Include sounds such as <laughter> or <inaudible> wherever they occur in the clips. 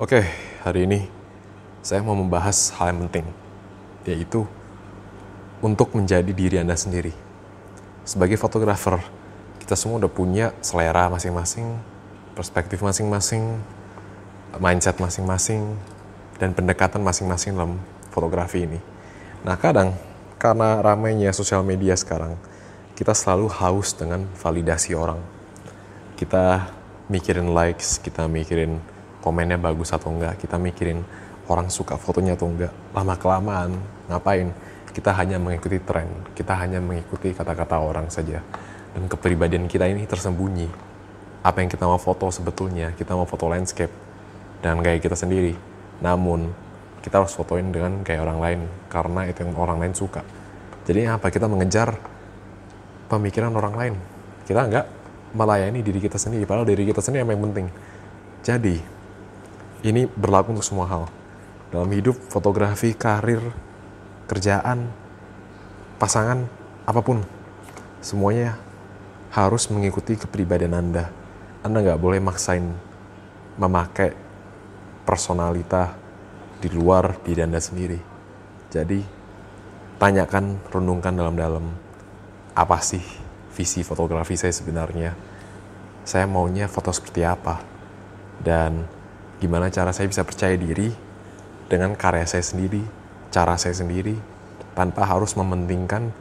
Oke, hari ini saya mau membahas hal yang penting, yaitu untuk menjadi diri Anda sendiri. Sebagai fotografer, kita semua udah punya selera masing-masing, perspektif masing-masing, mindset masing-masing, dan pendekatan masing-masing dalam fotografi ini. Nah, kadang karena ramainya sosial media sekarang, kita selalu haus dengan validasi orang. Kita mikirin likes, kita mikirin komennya bagus atau enggak, kita mikirin orang suka fotonya atau enggak. Lama-kelamaan, ngapain? Kita hanya mengikuti tren, kita hanya mengikuti kata-kata orang saja. Dan kepribadian kita ini tersembunyi. Apa yang kita mau foto sebetulnya, kita mau foto landscape dan gaya kita sendiri. Namun, kita harus fotoin dengan gaya orang lain karena itu yang orang lain suka. Jadi apa? Kita mengejar pemikiran orang lain. Kita enggak melayani diri kita sendiri, padahal diri kita sendiri yang penting. Jadi, ini berlaku untuk semua hal. Dalam hidup, fotografi, karir, kerjaan, pasangan, apa pun. Semuanya harus mengikuti kepribadian Anda. Anda nggak boleh maksain memakai personalita di luar diri Anda sendiri. Jadi, tanyakan, renungkan dalam-dalam apa sih visi fotografi saya sebenarnya. Saya maunya foto seperti apa. Dan gimana cara saya bisa percaya diri dengan karya saya sendiri, cara saya sendiri, tanpa harus mementingkan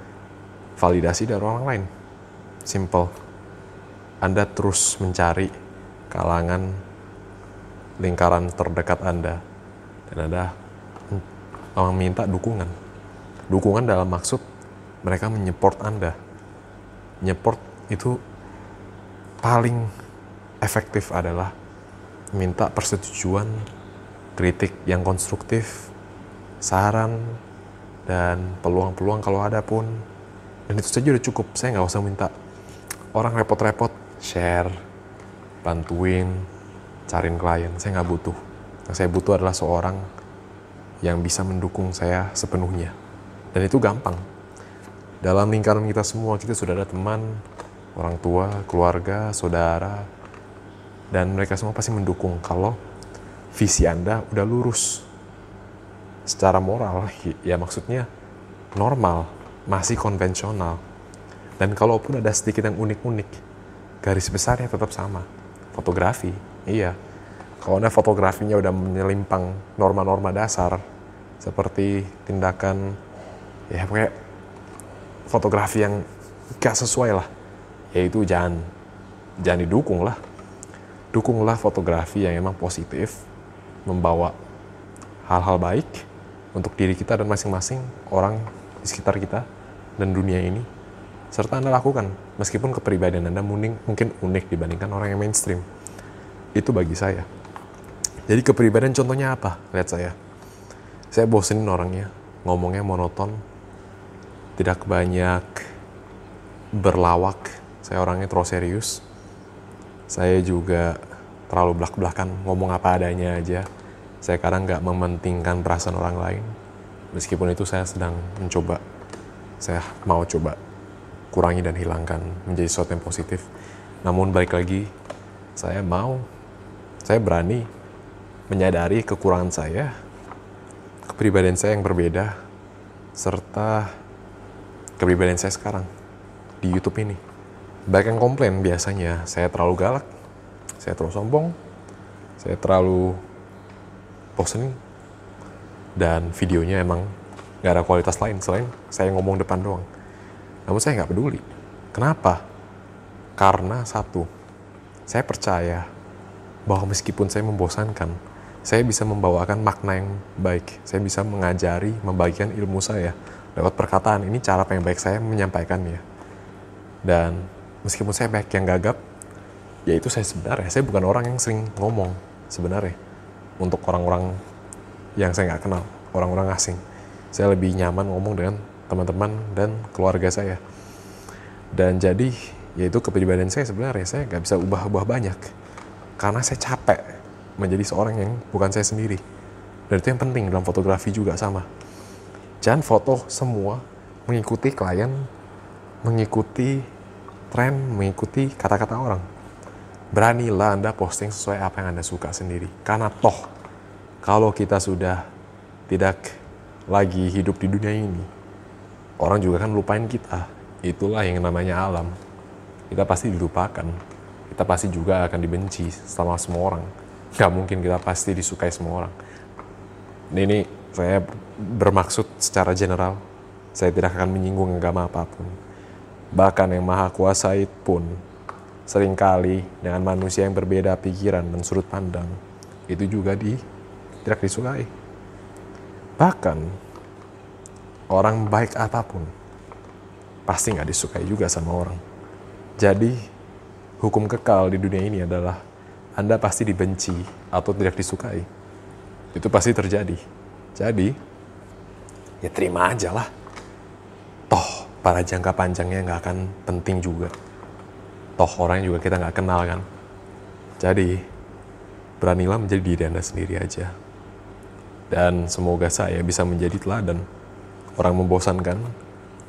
validasi dari orang lain. Simple. Anda terus mencari kalangan lingkaran terdekat Anda dan Anda meminta dukungan. Dukungan dalam maksud mereka menyeport Anda. Nyeport itu paling efektif adalah minta persetujuan, kritik yang konstruktif, saran, dan peluang-peluang kalau ada pun. Dan itu saja udah cukup. Saya nggak usah minta orang repot-repot share, bantuin, cariin klien. Saya nggak butuh. Yang saya butuh adalah seorang yang bisa mendukung saya sepenuhnya. Dan itu gampang. Dalam lingkaran kita semua, kita sudah ada teman, orang tua, keluarga, saudara, dan mereka semua pasti mendukung kalau visi Anda udah lurus. Secara moral <laughs> ya maksudnya normal masih konvensional. Dan kalaupun ada sedikit yang unik-unik garis besarnya tetap sama. Fotografi iya. Kalau anda fotografinya udah menyelimpang norma-norma dasar seperti tindakan ya kayak fotografi yang gak sesuai lah yaitu jangan jangan didukung lah dukunglah fotografi yang emang positif, membawa hal-hal baik untuk diri kita dan masing-masing orang di sekitar kita dan dunia ini. Serta Anda lakukan, meskipun kepribadian Anda mungkin, unik dibandingkan orang yang mainstream. Itu bagi saya. Jadi kepribadian contohnya apa? Lihat saya. Saya bosenin orangnya, ngomongnya monoton, tidak banyak berlawak. Saya orangnya terlalu serius saya juga terlalu belak-belakan ngomong apa adanya aja. Saya kadang nggak mementingkan perasaan orang lain. Meskipun itu saya sedang mencoba, saya mau coba kurangi dan hilangkan menjadi sesuatu yang positif. Namun balik lagi, saya mau, saya berani menyadari kekurangan saya, kepribadian saya yang berbeda, serta kepribadian saya sekarang di YouTube ini banyak yang komplain biasanya saya terlalu galak, saya terlalu sombong, saya terlalu bosen dan videonya emang gak ada kualitas lain selain saya ngomong depan doang. Namun saya nggak peduli. Kenapa? Karena satu, saya percaya bahwa meskipun saya membosankan, saya bisa membawakan makna yang baik. Saya bisa mengajari, membagikan ilmu saya lewat perkataan. Ini cara yang baik saya menyampaikannya. Dan meskipun saya banyak yang gagap ya itu saya sebenarnya saya bukan orang yang sering ngomong sebenarnya untuk orang-orang yang saya nggak kenal orang-orang asing. Saya lebih nyaman ngomong dengan teman-teman dan keluarga saya. Dan jadi yaitu kepribadian saya sebenarnya saya nggak bisa ubah-ubah banyak. Karena saya capek menjadi seorang yang bukan saya sendiri. Dan itu yang penting dalam fotografi juga sama. Jangan foto semua mengikuti klien mengikuti tren mengikuti kata-kata orang. Beranilah Anda posting sesuai apa yang Anda suka sendiri. Karena toh kalau kita sudah tidak lagi hidup di dunia ini, orang juga kan lupain kita. Itulah yang namanya alam. Kita pasti dilupakan. Kita pasti juga akan dibenci sama semua orang. Gak mungkin kita pasti disukai semua orang. Ini, saya bermaksud secara general. Saya tidak akan menyinggung agama apa pun. Bahkan yang maha kuasa pun sering kali dengan manusia yang berbeda pikiran dan sudut pandang itu juga di tidak disukai. Bahkan orang baik apa pun pasti nggak disukai juga sama orang. Jadi hukum kekal di dunia ini adalah Anda pasti dibenci atau tidak disukai. Itu pasti terjadi. Jadi ya terima aja lah. Para jangka panjangnya nggak akan penting juga. Toh orang juga kita nggak kenal kan. Jadi beranilah menjadi diri Anda sendiri aja. Dan semoga saya bisa menjadi teladan. Orang membosankan,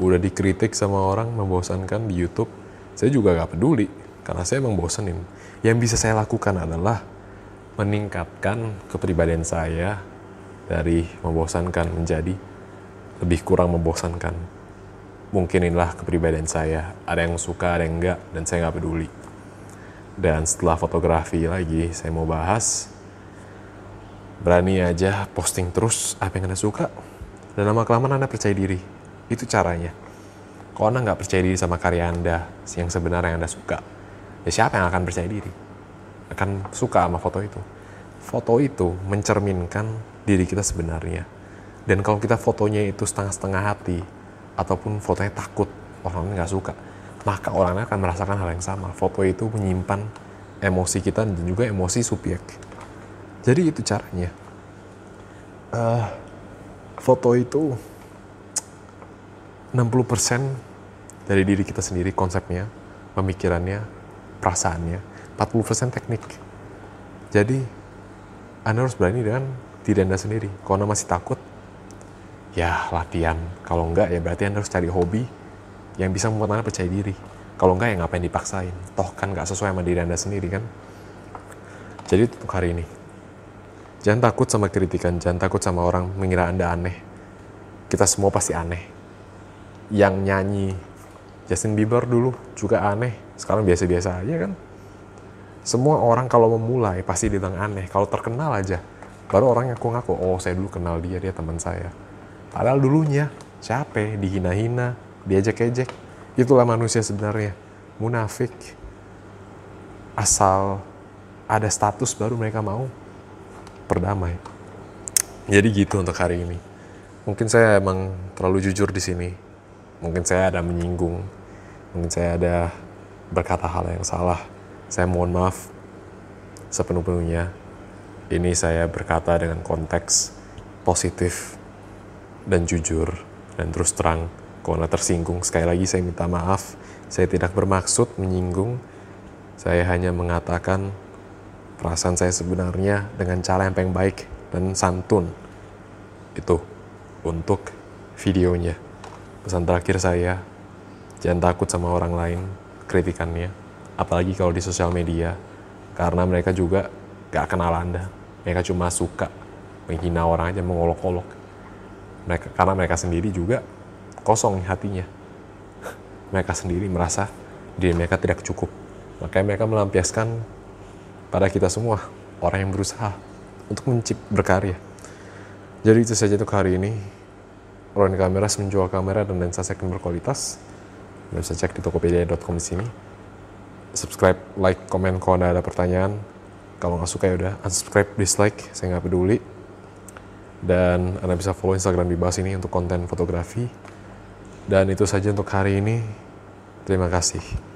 udah dikritik sama orang membosankan di YouTube, saya juga gak peduli. Karena saya emang bosenin. Yang bisa saya lakukan adalah meningkatkan kepribadian saya dari membosankan menjadi lebih kurang membosankan. Mungkin inilah kepribadian saya. Ada yang suka, ada yang enggak, dan saya nggak peduli. Dan setelah fotografi lagi, saya mau bahas berani aja posting terus apa yang anda suka. Dan lama kelamaan anda percaya diri. Itu caranya. Kalau anda nggak percaya diri sama karya anda yang sebenarnya yang anda suka ya siapa yang akan percaya diri? Akan suka sama foto itu. Foto itu mencerminkan diri kita sebenarnya. Dan kalau kita fotonya itu setengah-setengah hati ataupun fotonya takut orang nggak suka maka orangnya akan merasakan hal yang sama foto itu menyimpan emosi kita dan juga emosi subjek jadi itu caranya. Uh, foto itu 60% dari diri kita sendiri konsepnya, pemikirannya, perasaannya, 40% teknik. Jadi Anda harus berani dengan diri Anda sendiri. Kalau Anda masih takut, ya latihan. Kalau enggak ya berarti Anda harus cari hobi yang bisa membuat Anda percaya diri. Kalau enggak ya ngapain dipaksain. Toh kan nggak sesuai sama diri Anda sendiri kan. Jadi untuk hari ini, Jangan takut sama kritikan, jangan takut sama orang mengira Anda aneh. Kita semua pasti aneh. Yang nyanyi Justin Bieber dulu juga aneh, sekarang biasa-biasa aja kan. Semua orang kalau memulai pasti bilang aneh, kalau terkenal aja. Baru orang ngaku-ngaku, oh saya dulu kenal dia, dia teman saya. Padahal dulunya, siapa dihina-hina, diajak-ejek. Itulah manusia sebenarnya, munafik. Asal ada status baru mereka mau berdamai. Jadi gitu untuk hari ini. Mungkin saya emang terlalu jujur di sini. Mungkin saya ada menyinggung. Mungkin saya ada berkata hal yang salah. Saya mohon maaf sepenuh-penuhnya. Ini saya berkata dengan konteks positif dan jujur dan terus terang. Kalau tersinggung, sekali lagi saya minta maaf. Saya tidak bermaksud menyinggung. Saya hanya mengatakan perasaan saya sebenarnya dengan cara yang paling baik dan santun. Itu untuk videonya. Pesan terakhir saya, jangan takut sama orang lain kritikannya. Apalagi kalau di sosial media. Karena mereka juga gak kenal Anda. Mereka cuma suka menghina orang aja, mengolok-olok. Mereka, karena mereka sendiri juga kosong hatinya. mereka sendiri merasa diri mereka tidak cukup. Makanya mereka melampiaskan pada kita semua, orang yang berusaha untuk mencipt berkarya. Jadi itu saja untuk hari ini. Ronin Kameras menjual kamera dan lensa second berkualitas. Anda bisa cek di tokopedia.com di sini. Subscribe, like, komen kalau ada pertanyaan. Kalau nggak suka ya udah unsubscribe, dislike, saya nggak peduli. Dan Anda bisa follow Instagram bawah ini untuk konten fotografi. Dan itu saja untuk hari ini. Terima kasih.